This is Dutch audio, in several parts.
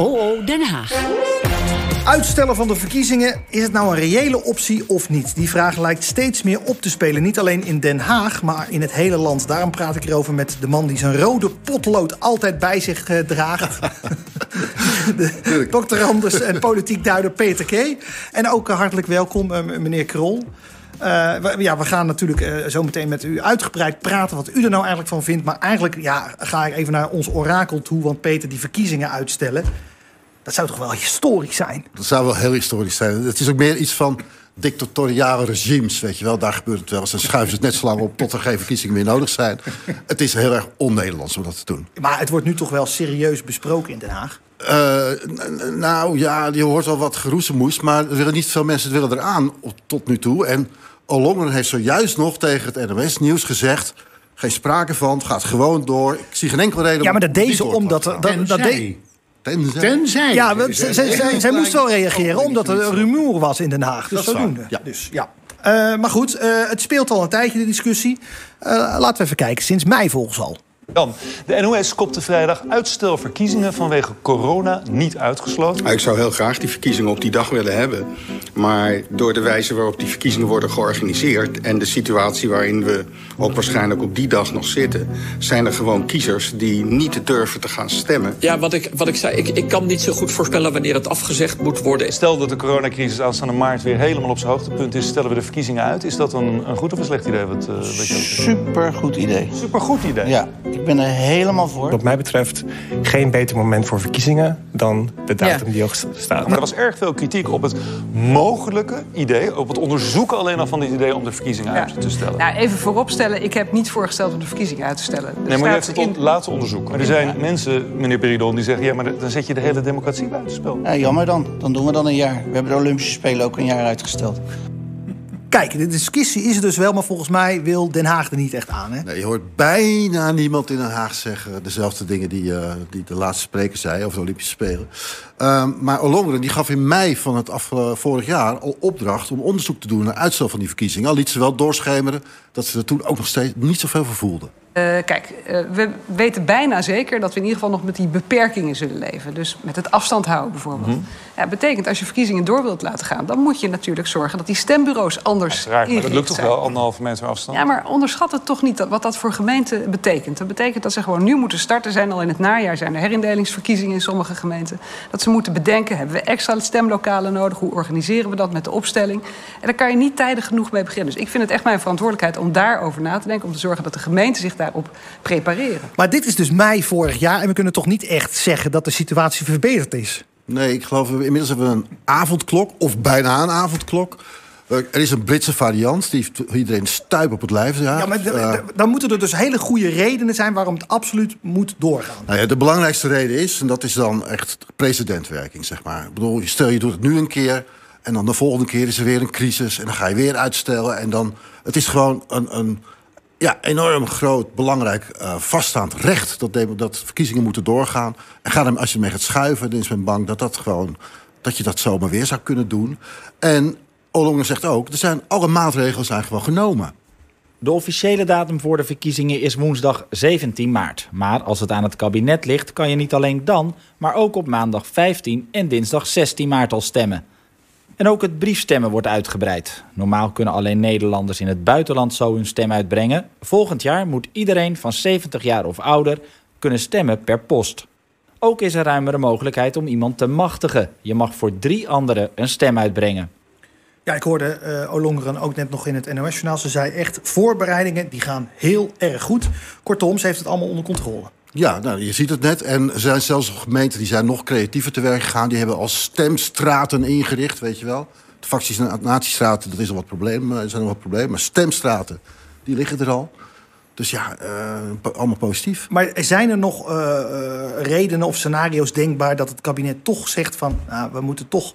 OO Den Haag. Uitstellen van de verkiezingen, is het nou een reële optie of niet? Die vraag lijkt steeds meer op te spelen. Niet alleen in Den Haag, maar in het hele land. Daarom praat ik erover met de man die zijn rode potlood altijd bij zich eh, draagt. de doctorandus en politiek duider Peter K. En ook eh, hartelijk welkom, eh, meneer Krol. Uh, we, ja, we gaan natuurlijk uh, zo meteen met u uitgebreid praten wat u er nou eigenlijk van vindt. Maar eigenlijk ja, ga ik even naar ons orakel toe, want Peter, die verkiezingen uitstellen. Dat zou toch wel historisch zijn? Dat zou wel heel historisch zijn. Het is ook meer iets van dictatoriale regimes, weet je wel. Daar gebeurt het wel eens. Dan schuiven ze het net zo lang op tot er geen verkiezingen meer nodig zijn. Het is heel erg on-Nederlands om dat te doen. Maar het wordt nu toch wel serieus besproken in Den Haag? Uh, nou ja, je hoort wel wat geroezemoes, maar er willen niet veel mensen willen eraan tot nu toe. En Ollongren heeft zojuist nog tegen het NOS-nieuws gezegd... geen sprake van, het gaat gewoon door. Ik zie geen enkele reden... Ja, maar dat deze omdat... Dat, dat, dat. Tenzij. Tenzij. Ja, zij moest wel reageren omdat er een rumoer was in Den Haag. Dus zodoende. Ja. Dus, ja. Uh, maar goed, uh, het speelt al een tijdje, de discussie. Uh, laten we even kijken. Sinds mei volgens al. Dan, de NOS kopte vrijdag uitstelverkiezingen vanwege corona niet uitgesloten. Ik zou heel graag die verkiezingen op die dag willen hebben. Maar door de wijze waarop die verkiezingen worden georganiseerd... en de situatie waarin we ook waarschijnlijk op die dag nog zitten... zijn er gewoon kiezers die niet durven te gaan stemmen. Ja, wat ik, wat ik zei, ik, ik kan niet zo goed voorspellen wanneer het afgezegd moet worden. Stel dat de coronacrisis aanstaande maart weer helemaal op zijn hoogtepunt is... stellen we de verkiezingen uit. Is dat een, een goed of een slecht idee? Wat, uh, Super goed idee. Super goed idee? Ja. Ik ben er helemaal voor. Wat mij betreft geen beter moment voor verkiezingen dan de datum ja. die ook staat. Maar er was erg veel kritiek op het mogelijke idee, op het onderzoeken alleen al van dit idee om de verkiezingen ja. uit te stellen. Nou, even vooropstellen, ik heb niet voorgesteld om de verkiezingen uit te stellen. nee, maar je hebt het in... laten onderzoeken. Maar er zijn mensen, meneer Peridon, die zeggen... ja, maar dan zet je de hele democratie buitenspel. Ja, jammer dan. Dan doen we dan een jaar. We hebben de Olympische Spelen ook een jaar uitgesteld. Kijk, de discussie is er dus wel, maar volgens mij wil Den Haag er niet echt aan. Hè? Nee, je hoort bijna niemand in Den Haag zeggen dezelfde dingen die, uh, die de laatste spreker zei over de Olympische Spelen. Um, maar Ollongren die gaf in mei van het af, uh, vorig jaar al opdracht om onderzoek te doen naar uitstel van die verkiezingen. Al liet ze wel doorschemeren dat ze er toen ook nog steeds niet zoveel voor voelden. Uh, kijk, uh, we weten bijna zeker dat we in ieder geval nog met die beperkingen zullen leven. Dus met het afstand houden bijvoorbeeld. Mm -hmm. ja, betekent als je verkiezingen door wilt laten gaan, dan moet je natuurlijk zorgen dat die stembureaus anders. Uiteraard, maar dat lukt toch wel anderhalve meter afstand? Ja, maar onderschat het toch niet wat dat voor gemeenten betekent. Dat betekent dat ze gewoon nu moeten starten. Zijn al in het najaar zijn er herindelingsverkiezingen in sommige gemeenten. Dat ze moeten bedenken: hebben we extra stemlokalen nodig? Hoe organiseren we dat met de opstelling? En daar kan je niet tijdig genoeg mee beginnen. Dus ik vind het echt mijn verantwoordelijkheid om daarover na te denken. Om te zorgen dat de gemeente zich daarop prepareren. Maar dit is dus mei vorig jaar en we kunnen toch niet echt zeggen dat de situatie verbeterd is? Nee, ik geloof inmiddels hebben we een avondklok of bijna een avondklok. Er is een Britse variant, die heeft iedereen stuip op het lijf. Ja, ja maar uh, dan moeten er dus hele goede redenen zijn waarom het absoluut moet doorgaan. Nou ja, de belangrijkste reden is, en dat is dan echt precedentwerking, zeg maar. Ik bedoel, stel je doet het nu een keer en dan de volgende keer is er weer een crisis en dan ga je weer uitstellen. En dan, het is gewoon een, een ja, enorm groot, belangrijk, uh, vaststaand recht dat, dat verkiezingen moeten doorgaan. En ga dan, als je mee gaat schuiven, dan is men bang dat, dat, gewoon, dat je dat zomaar weer zou kunnen doen. En Ollongren zegt ook, er zijn, alle maatregelen zijn gewoon genomen. De officiële datum voor de verkiezingen is woensdag 17 maart. Maar als het aan het kabinet ligt, kan je niet alleen dan, maar ook op maandag 15 en dinsdag 16 maart al stemmen. En ook het briefstemmen wordt uitgebreid. Normaal kunnen alleen Nederlanders in het buitenland zo hun stem uitbrengen. Volgend jaar moet iedereen van 70 jaar of ouder kunnen stemmen per post. Ook is er ruimere mogelijkheid om iemand te machtigen. Je mag voor drie anderen een stem uitbrengen. Ja, ik hoorde uh, Olongeren ook net nog in het NOS-journaal. Ze zei echt, voorbereidingen die gaan heel erg goed. Kortom, ze heeft het allemaal onder controle. Ja, nou, je ziet het net. En er zijn zelfs gemeenten die zijn nog creatiever te werk gegaan. Die hebben als stemstraten ingericht, weet je wel. De facties en natiestraten, dat is al wat probleem, er zijn wat problemen. Maar stemstraten, die liggen er al. Dus ja, uh, allemaal positief. Maar zijn er nog uh, redenen of scenario's denkbaar... dat het kabinet toch zegt van... Nou, we moeten toch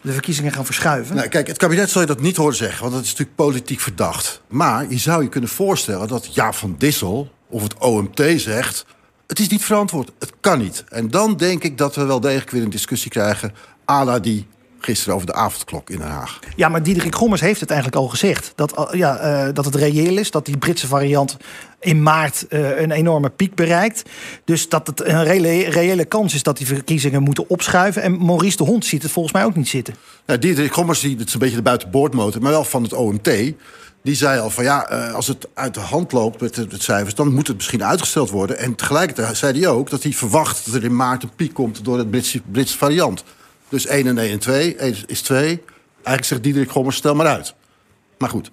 de verkiezingen gaan verschuiven? Nou, kijk, het kabinet zal je dat niet horen zeggen, want dat is natuurlijk politiek verdacht. Maar je zou je kunnen voorstellen dat Jaap van Dissel of het OMT zegt... het is niet verantwoord, het kan niet. En dan denk ik dat we wel degelijk weer een discussie krijgen... à la die gisteren over de avondklok in Den Haag. Ja, maar Diederik Gommers heeft het eigenlijk al gezegd. Dat, ja, eh, dat het reëel is, dat die Britse variant in maart eh, een enorme piek bereikt. Dus dat het een reële, reële kans is dat die verkiezingen moeten opschuiven. En Maurice de Hond ziet het volgens mij ook niet zitten. Ja, Diederik Gommers, die, dat is een beetje de buitenboordmotor, maar wel van het OMT. Die zei al van ja, eh, als het uit de hand loopt met de cijfers, dan moet het misschien uitgesteld worden. En tegelijkertijd zei hij ook dat hij verwacht dat er in maart een piek komt door het Britse, Britse variant. Dus 1 en 1 en 2, 1 is 2. Eigenlijk zegt Diederik Gommers, stel maar uit. Maar goed.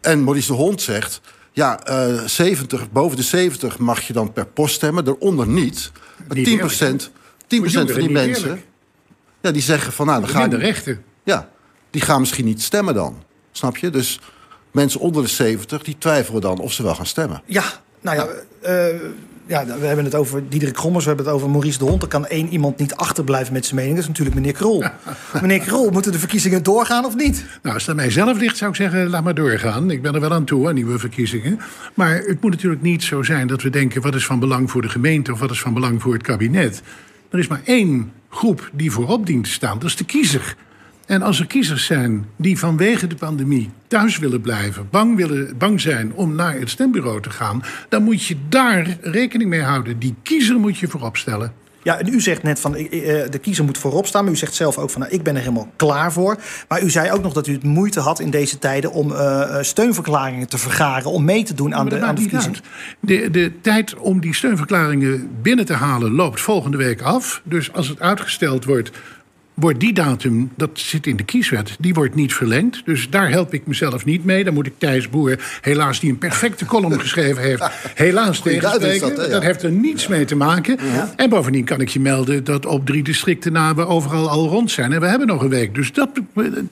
En Maurice de Hond zegt, ja, eh 70, boven de 70 mag je dan per post stemmen, daaronder niet. Maar Niet 10 eerlijk, procent, 10 van die mensen, eerlijk. ja, die zeggen van nou, dan ga Minder ik... rechten. Ja, die gaan misschien niet stemmen dan. Snap je? Dus mensen onder de 70, die twijfelen dan of ze wel gaan stemmen. Ja, nou ja, eh, ja, we hebben het over Diederik Gommers, we hebben het over Maurice de Hond. Er kan één iemand niet achterblijven met zijn mening. Dat is natuurlijk meneer Krol. meneer Krol, moeten de verkiezingen doorgaan of niet? Nou, als het aan mijzelf ligt, zou ik zeggen, laat maar doorgaan. Ik ben er wel aan toe, aan nieuwe verkiezingen. Maar het moet natuurlijk niet zo zijn dat we denken... wat is van belang voor de gemeente of wat is van belang voor het kabinet. Er is maar één groep die voorop dient te staan, dat is de kiezer. En als er kiezers zijn die vanwege de pandemie thuis willen blijven... bang, willen, bang zijn om naar het stembureau te gaan... dan moet je daar rekening mee houden. Die kiezer moet je voorop stellen. Ja, en u zegt net van eh, de kiezer moet voorop staan. Maar u zegt zelf ook van nou, ik ben er helemaal klaar voor. Maar u zei ook nog dat u het moeite had in deze tijden om eh, eh, steunverklaringen te vergaren. Om mee te doen aan de, aan de verkiezingen. De, de tijd om die steunverklaringen binnen te halen loopt volgende week af. Dus als het uitgesteld wordt, wordt die datum, dat zit in de kieswet, die wordt niet verlengd. Dus daar help ik mezelf niet mee. Dan moet ik Thijs Boer, helaas die een perfecte column geschreven heeft, helaas tegenspreken. dat, Dat, ja. heeft er niets mee te maken. En bovendien kan ik je melden dat op drie districten na we overal al rond zijn. En we hebben nog een week. Dus dat,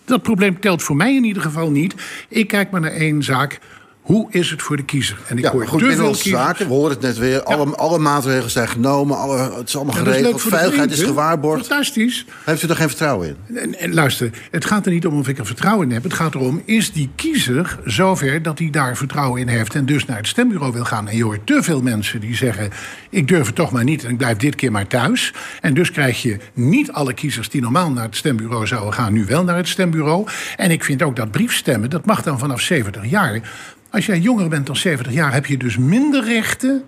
dat probleem telt voor mij in ieder geval niet. Ik kijk maar naar één zaak. Hoe is het voor de kiezer? En ik Ja, hoor goed, te veel zaken, we horen het net weer. Alle, alle maatregelen zijn genomen, alle, het is allemaal Ja, is geregeld. Veiligheid is vriend, gewaarborgd. Fantastisch. Heeft u er geen vertrouwen in? En, en luister, het gaat er niet om of ik er vertrouwen in heb. Het gaat erom, is die kiezer zover dat hij daar vertrouwen in heeft... en dus naar het stembureau wil gaan? En je hoort te veel mensen die zeggen... ik durf het toch maar niet en ik blijf dit keer maar thuis. En dus krijg je niet alle kiezers die normaal naar het stembureau zouden gaan... nu wel naar het stembureau. En ik vind ook dat briefstemmen, dat mag dan vanaf 70 jaar. Als jij jonger bent dan 70 jaar, heb je dus minder rechten...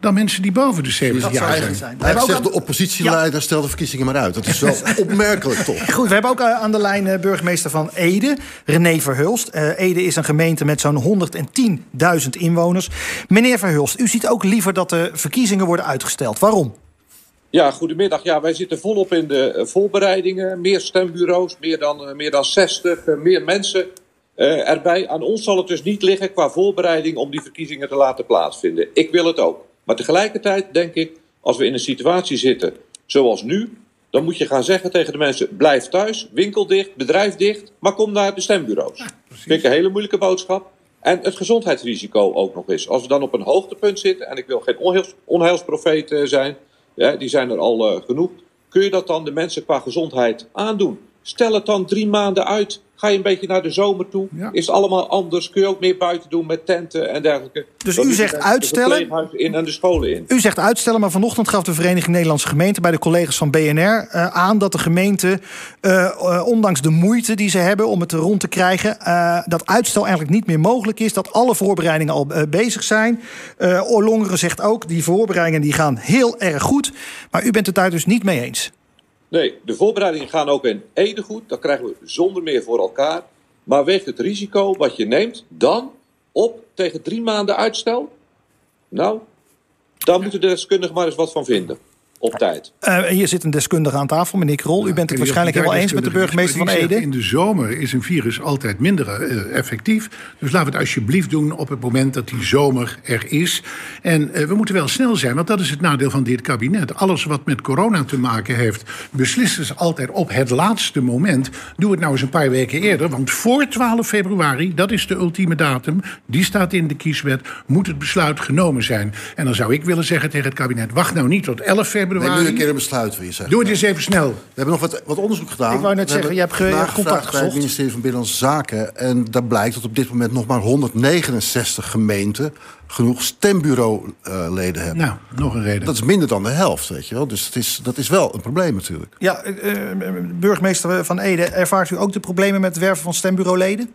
dan mensen die boven de 70 Dat jaar zou zijn. zijn. We hebben Eigenlijk ook zegt de oppositieleider, stel de verkiezingen maar uit. Dat is wel opmerkelijk, toch? Goed, we hebben ook eh, aan de lijn eh, burgemeester van Ede, René Verhulst. Eh, Ede is een gemeente met zo'n 110.000 inwoners. Meneer Verhulst, u ziet ook liever dat de verkiezingen worden uitgesteld. Waarom? Ja, goedemiddag. Ja, wij zitten volop in de voorbereidingen. Meer stembureaus, meer dan, meer dan 60, eh, meer mensen eh, erbij. Aan ons zal het dus niet liggen qua voorbereiding om die verkiezingen te laten plaatsvinden. Ik wil het ook. Maar tegelijkertijd denk ik, als we in een situatie zitten zoals nu, dan moet je gaan zeggen tegen de mensen: blijf thuis, winkel dicht, bedrijf dicht, maar kom naar de stembureaus. Vind ik een hele moeilijke boodschap. En het gezondheidsrisico ook nog eens. Als we dan op een hoogtepunt zitten, en ik wil geen onheils, onheilsprofeet eh, zijn, ja, die zijn er al eh, genoeg. Kun je dat dan de mensen qua gezondheid aandoen? Stel het dan drie maanden uit. Ga je een beetje naar de zomer toe? Is het allemaal anders? Kun je ook meer buiten doen met tenten en dergelijke? Dus u zegt uitstellen? in en de scholen in. U zegt uitstellen, maar vanochtend gaf de Vereniging Nederlandse Gemeenten bij de collega's van BNR eh, aan dat de gemeente, eh, eh, ondanks de moeite die ze hebben om het er rond te krijgen, dat uitstel eigenlijk niet meer mogelijk is. Dat alle voorbereidingen al bezig zijn. Eh Oorlongeren zegt ook, die voorbereidingen die gaan heel erg goed. Maar u bent het daar dus niet mee eens. Nee, de voorbereidingen gaan ook in Ede goed. Dat krijgen we zonder meer voor elkaar. Maar weegt het risico wat je neemt dan op tegen drie maanden uitstel? Nou, daar moeten de deskundigen maar eens wat van vinden. Op tijd. Eh, hier zit een deskundige aan tafel, meneer Krol. U bent het waarschijnlijk helemaal eens met de burgemeester van Ede. In de zomer is een virus altijd minder eh, effectief. Dus laten we het alsjeblieft doen op het moment dat die zomer er is. En eh, we moeten wel snel zijn, want dat is het nadeel van dit kabinet. Alles wat met corona te maken heeft, beslissen ze altijd op het laatste moment. Doe het nou eens een paar weken eerder, want voor 12 februari, dat is de ultieme datum, die staat in de kieswet, moet het besluit genomen zijn. En dan zou ik willen zeggen tegen het kabinet: wacht nou niet tot 11 februari februari. Neem nu een keer een besluit, je zeggen. Doe het eens even snel. We hebben nog wat, wat onderzoek gedaan. Ik wou net We zeggen, je hebt ge- contact bij het ministerie van Binnenlandse Zaken. En daar blijkt dat op dit moment nog maar 169 gemeenten... genoeg stembureauleden hebben. Nou, nog een reden. Dat is minder dan de helft, weet je wel. Dus het is, dat is wel een probleem natuurlijk. Ja, eh, eh, burgemeester van Ede, ervaart u ook de problemen met het werven van stembureauleden?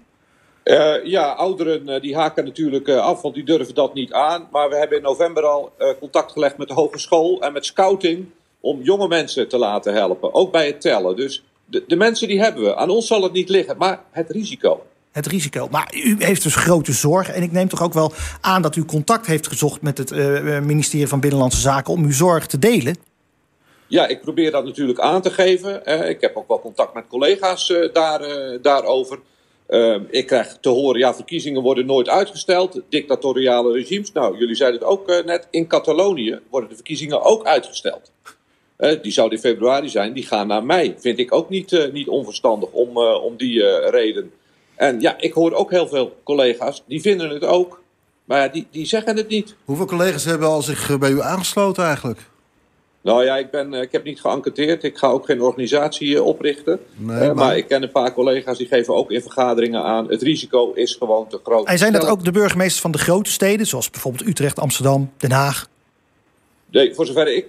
Eh, ja, ouderen eh, die haken natuurlijk eh, af, want die durven dat niet aan. Maar we hebben in november al contact gelegd met de hogeschool en met scouting om jonge mensen te laten helpen, ook bij het tellen. Dus de, de mensen die hebben we. Aan ons zal het niet liggen, maar het risico. Het risico. Maar u heeft dus grote zorgen. En ik neem toch ook wel aan dat u contact heeft gezocht met het ministerie van Binnenlandse Zaken om uw zorg te delen. Ja, ik probeer dat natuurlijk aan te geven. Ik heb ook wel contact met collega's daar, daarover. Eh, ik krijg te horen, ja, verkiezingen worden nooit uitgesteld. Dictatoriale regimes. Nou, jullie zeiden het ook eh, net. In Catalonië worden de verkiezingen ook uitgesteld. Eh, die zouden in februari zijn. Die gaan naar mei. Vind ik ook niet, eh, niet onverstandig om, om die reden. En ja, ik hoor ook heel veel collega's. Die vinden het ook. Maar die, die zeggen het niet. Hoeveel collega's hebben al zich bij u aangesloten eigenlijk? Nou ja, ik, ben, eh, ik heb niet geënquêteerd. Ik ga ook geen organisatie eh, oprichten. Nee, Eh, maar... maar- ik ken een paar collega's die geven ook in vergaderingen aan... het risico is gewoon te groot. En zijn dat ook de burgemeesters van de grote steden, zoals bijvoorbeeld Utrecht, Amsterdam, Den Haag? Nee, voor zover ik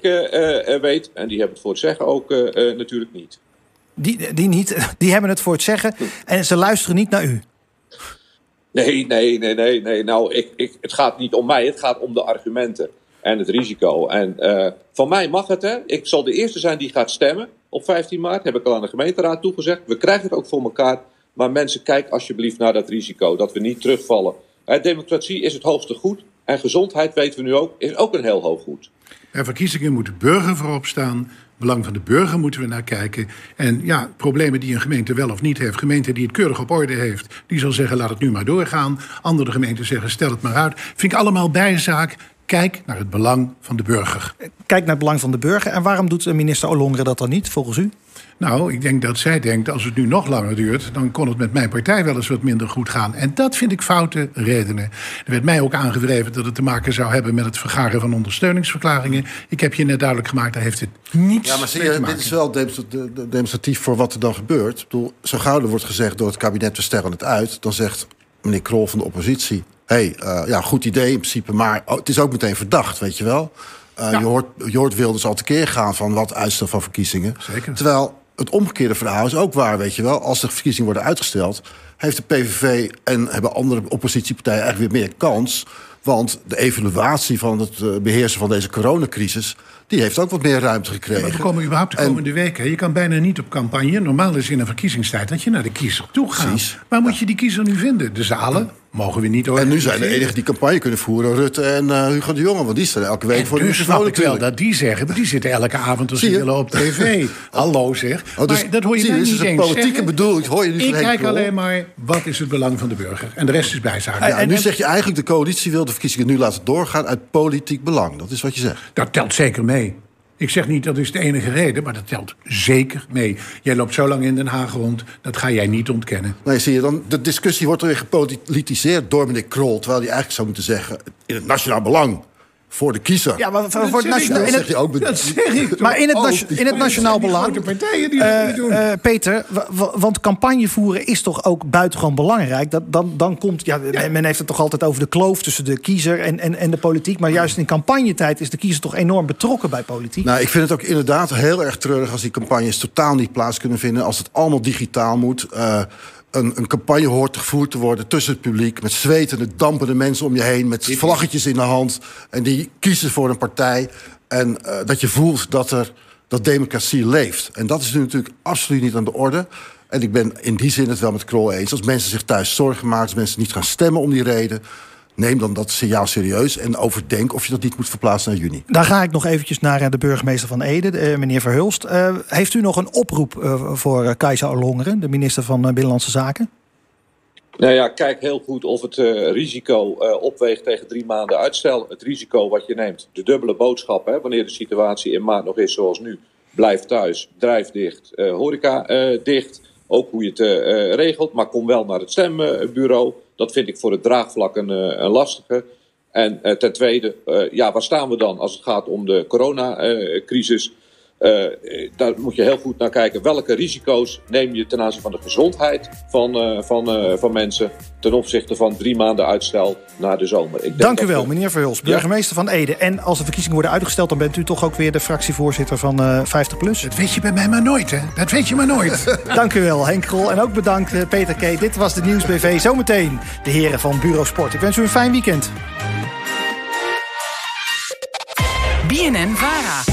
weet, en die hebben het voor het zeggen ook natuurlijk niet. Die, die, niet, die hebben het voor het zeggen en ze luisteren niet naar u. Nee, nee, nee, nee. nee. Nou, ik, ik, het gaat niet om mij, het gaat om de argumenten en het risico. En eh, van mij mag het, hè. Ik zal de eerste zijn die gaat stemmen op 15 maart. Heb ik al aan de gemeenteraad toegezegd. We krijgen het ook voor elkaar. Maar mensen, kijk alsjeblieft naar dat risico. Dat we niet terugvallen. Democratie is het hoogste goed. En gezondheid, weten we nu ook, is ook een heel hoog goed. Bij verkiezingen moet de burger voorop staan. Belang van de burger moeten we naar kijken. En ja, problemen die een gemeente wel of niet heeft. Gemeente die het keurig op orde heeft, die zal zeggen: laat het nu maar doorgaan. Andere gemeenten zeggen: stel het maar uit. Vind ik allemaal bijzaak. Kijk naar het belang van de burger. Kijk naar het belang van de burger. En waarom doet minister Ollongren dat dan niet, volgens u? Nou, ik denk dat zij denkt, als het nu nog langer duurt... dan kon het met mijn partij wel eens wat minder goed gaan. En dat vind ik foute redenen. Er werd mij ook aangedreven dat het te maken zou hebben... met het vergaren van ondersteuningsverklaringen. Ik heb je net duidelijk gemaakt, daar heeft het niets Ja, maar zie mee te je, maken. dit is wel demonstra- de- de- demonstratief voor wat er dan gebeurt. Ik bedoel, zo gauw er wordt gezegd door het kabinet, we stellen het uit... dan zegt meneer Krol van de oppositie... hé, hey, eh, ja, goed idee in principe, maar het is ook meteen verdacht, weet je wel. Eh, je, hoort, je hoort Wilders al tekeer gaan van wat uitstel van verkiezingen. Zeker. Terwijl het omgekeerde verhaal is ook waar, weet je wel. Als de verkiezingen worden uitgesteld... heeft de PVV en hebben andere oppositiepartijen eigenlijk weer meer kans... Want de evaluatie van het eh, beheersen van deze coronacrisis... die heeft ook wat meer ruimte gekregen. Maar we komen überhaupt de En- komende weken. Je kan bijna niet op campagne. Normaal is in een verkiezingstijd dat je naar de kiezer toe gaat. Precies. Waar moet je die kiezer nu vinden? De zalen mogen we niet En nu zijn de enigen die campagne kunnen voeren Rutte en eh, Hugo de Jonge. Want die staan elke week En voor de dus snap ik wel dat die zeggen... maar die zitten elke avond als ze willen op tv. Hallo zeg. Oh, dus, maar dat hoor je zie dit niet is een eens politieke bedoeling. Hoor je nu Ik kijk alleen maar, wat is het belang van de burger? En de rest is bijzaak. Ja, nu zeg je eigenlijk de coalitie wil de verkiezingen nu laten doorgaan uit politiek belang. Dat is wat je zegt. Dat telt zeker mee. Ik zeg niet dat is de enige reden, maar dat telt zeker mee. Jij loopt zo lang in Den Haag rond, dat ga jij niet ontkennen. Nee, zie je dan, de discussie wordt er weer gepolitiseerd door meneer Krol. Terwijl hij eigenlijk zou moeten zeggen, in het nationaal belang. Voor de kiezer. Ja, maar voor, het nationaal. in dat het- zeg je ook. Dat zeg ik toch Maar in het, ook. nation- in het nationaal belang. grote partijen die dat Eh, niet doen. eh, Peter, wa- wa- want campagne voeren is toch ook buitengewoon belangrijk. Dat, dan, dan komt, ja, men- Men heeft het toch altijd over de kloof tussen de kiezer en, en, en de politiek. Maar juist in campagnetijd is de kiezer toch enorm betrokken bij politiek. Nou, ik vind het ook inderdaad heel erg treurig als die campagnes totaal niet plaats kunnen vinden. Als het allemaal digitaal moet. Eh, een, een campagne hoort gevoerd te worden tussen het publiek. Met zwetende, dampende mensen om je heen. Met vlaggetjes in de hand. En die kiezen voor een partij. En eh, dat je voelt dat, er, dat democratie leeft. En dat is nu natuurlijk absoluut niet aan de orde. En ik ben in die zin het wel met Krol eens. Als mensen zich thuis zorgen maken, als mensen niet gaan stemmen om die reden. Neem dan dat signaal serieus en overdenk of je dat niet moet verplaatsen naar juni. Daar ga ik nog eventjes naar eh, de burgemeester van Ede, eh, meneer Verhulst. Eh, heeft u nog een oproep eh, voor Kajsa Ollongren, de minister van Binnenlandse Zaken? Nou ja, kijk heel goed of het eh, risico eh, opweegt tegen drie maanden uitstel. Het risico wat je neemt, de dubbele boodschap, hè, wanneer de situatie in maart nog is zoals nu. Blijf thuis, bedrijf dicht, eh, horeca eh, dicht. Ook hoe je het eh, eh, regelt, maar kom wel naar het stembureau. Dat vind ik voor het draagvlak een, eh, een lastige. En ten tweede, ja, waar staan we dan als het gaat om de coronacrisis? Eh, daar moet je heel goed naar kijken. Welke risico's neem je ten aanzien van de gezondheid van, eh, van, eh, van mensen ten opzichte van drie maanden uitstel naar de zomer? Ik denk Dank u wel, we- meneer Verhulst, burgemeester van Ede. En als de verkiezingen worden uitgesteld, dan bent u toch ook weer de fractievoorzitter van eh 50PLUS. Dat weet je bij mij maar nooit, hè? Dat weet je maar nooit. Dank u wel, Henk Krol. En ook bedankt, Peter K. Dit was de Nieuwsbv. Zometeen de heren van Bureau Sport. Ik wens u een fijn weekend. BNN Vara.